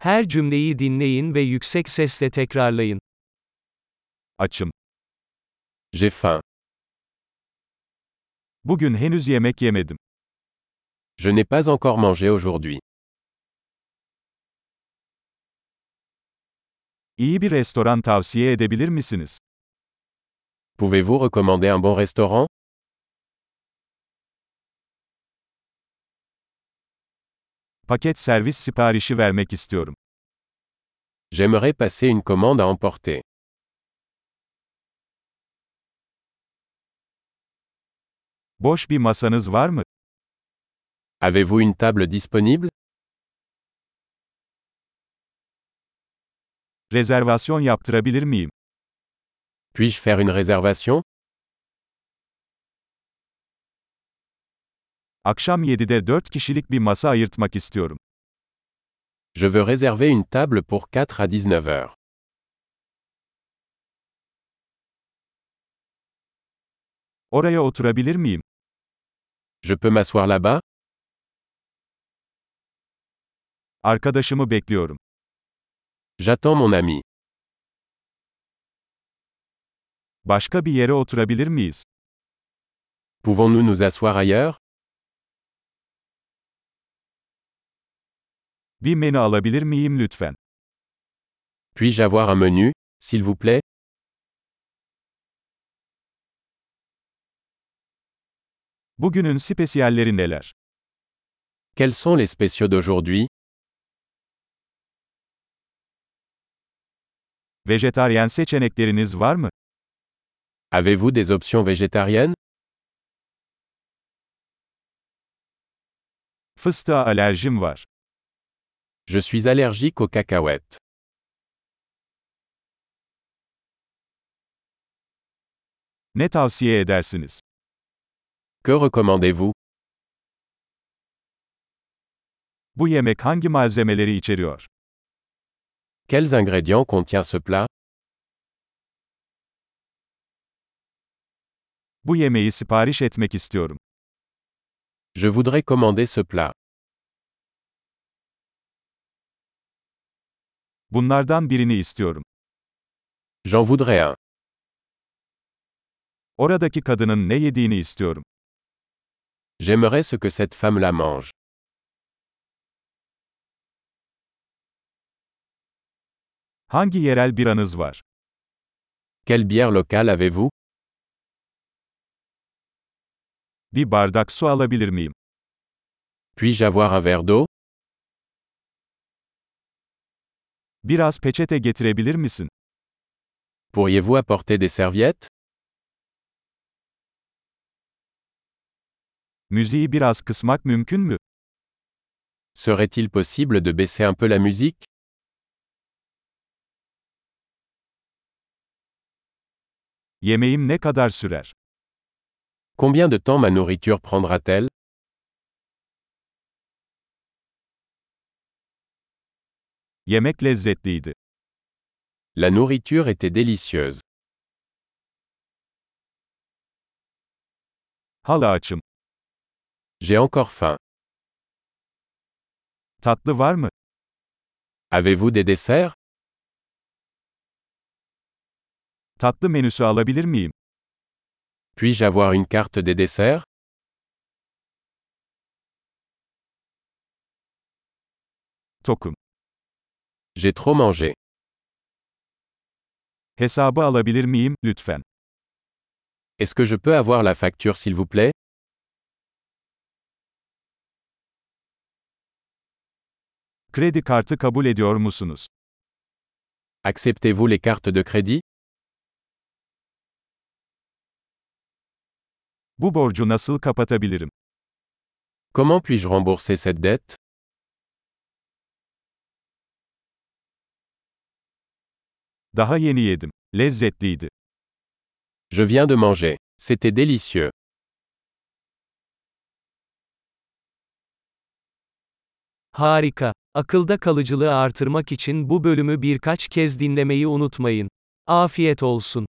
Her cümleyi dinleyin ve yüksek sesle tekrarlayın. Açım. J'ai faim. Bugün henüz yemek yemedim. Je n'ai pas encore mangé aujourd'hui. İyi bir restoran tavsiye edebilir misiniz? Pouvez-vous recommander un bon restaurant Paket servis siparişi vermek istiyorum. J'aimerais passer une commande à emporter. Boş bir masanız var mı? Avez-vous une table disponible? Rezervasyon yaptırabilir miyim? Puis-je faire une réservation? Akşam 7'de 4 kişilik bir masa ayırtmak istiyorum. Je veux réserver une table pour 4 à 19 heures. Oraya oturabilir miyim? Je peux m'asseoir là-bas Arkadaşımı bekliyorum. J'attends mon ami. Başka bir yere oturabilir miyiz? Pouvons-nous nous asseoir ailleurs Bir menü alabilir miyim lütfen? Puis-je avoir un menu, s'il vous plaît Bugünün spesiyalleri neler? Quels sont les spéciaux d'aujourd'hui Vejetaryen seçenekleriniz var mı? Avez-vous des options végétariennes Fıstığa alerjim var. Je suis allergique aux cacahuètes. Ne tavsiye edersiniz? Que recommandez-vous? Bu yemek hangi malzemeleri içeriyor? Quels ingrédients contient ce plat? Bu yemeği sipariş etmek istiyorum. Je voudrais commander ce plat. Bunlardan birini istiyorum. J'en voudrais un. Oradaki kadının ne yediğini istiyorum. J'aimerais ce que cette femme la mange. Hangi yerel biranız var? Quelle bière locale avez-vous Bir bardak su alabilir miyim? Puis-je avoir un verre d'eau Biraz peçete getirebilir misin? Pourriez-vous apporter des serviettes Müziği biraz kısmak mümkün mü? Serait-il possible de baisser un peu la musique Yemeğim ne kadar sürer? Combien de temps ma nourriture prendra-t-elle Yemek lezzetliydi. La nourriture était délicieuse. Hala açım. J'ai encore faim. Tatlı var mı? Avez-vous des desserts? Tatlı menüsü alabilir miyim? Puis-je avoir une carte des desserts? Tokum. J'ai trop mangé. Hesabı alabilir miyim, lütfen? Est-ce que je peux avoir la facture s'il vous plaît? Kredi kartı kabul ediyor musunuz? Acceptez-vous les cartes de crédit? Bu borcu nasıl kapatabilirim? Comment puis-je rembourser cette dette? Daha yeni yedim. Lezzetliydi. Je viens de manger. C'était délicieux. Harika. Akılda kalıcılığı artırmak için bu bölümü birkaç kez dinlemeyi unutmayın. Afiyet olsun.